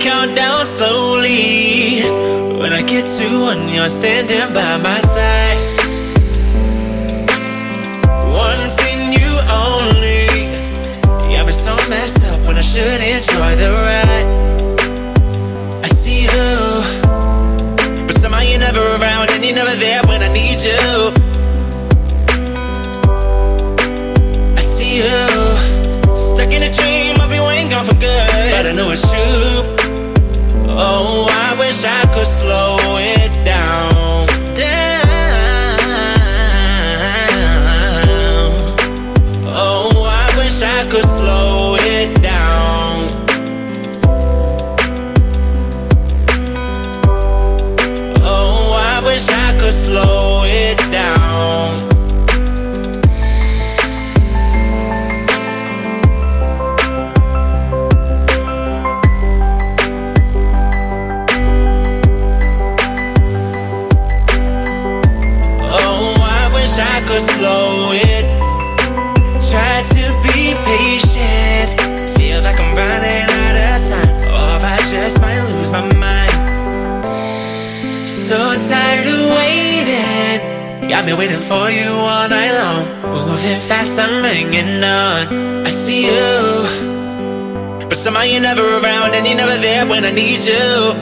count down slowly. When I get to one, you're standing by my side. One thing you only. Got me so messed up when I should enjoy the ride. I see you, but somehow you're never around and you're never there when I need you. I see you, stuck in a dream of you ain't gone for good, but I know it's true. Oh, I wish I could slow it down, down. Oh, I wish I could slow it down. Oh, I wish I could slow wish I could slow it. Try to be patient. Feel like I'm running out of time. Or I just might lose my mind. So tired of waiting. Got me waiting for you all night long. Moving fast, I'm hanging on. I see you. But somehow you're never around and you're never there when I need you.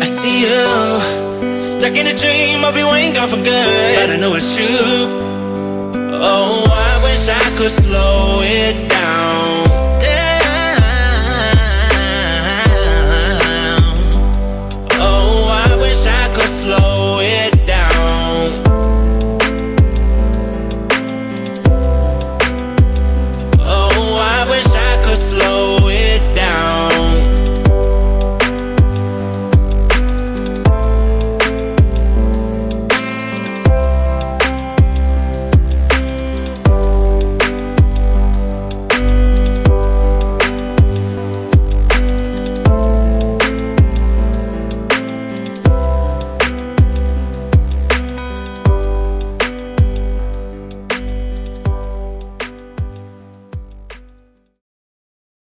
I see you stuck in a dream of you ain't gone for good, but I know it's true. Oh, I wish I could slow it down.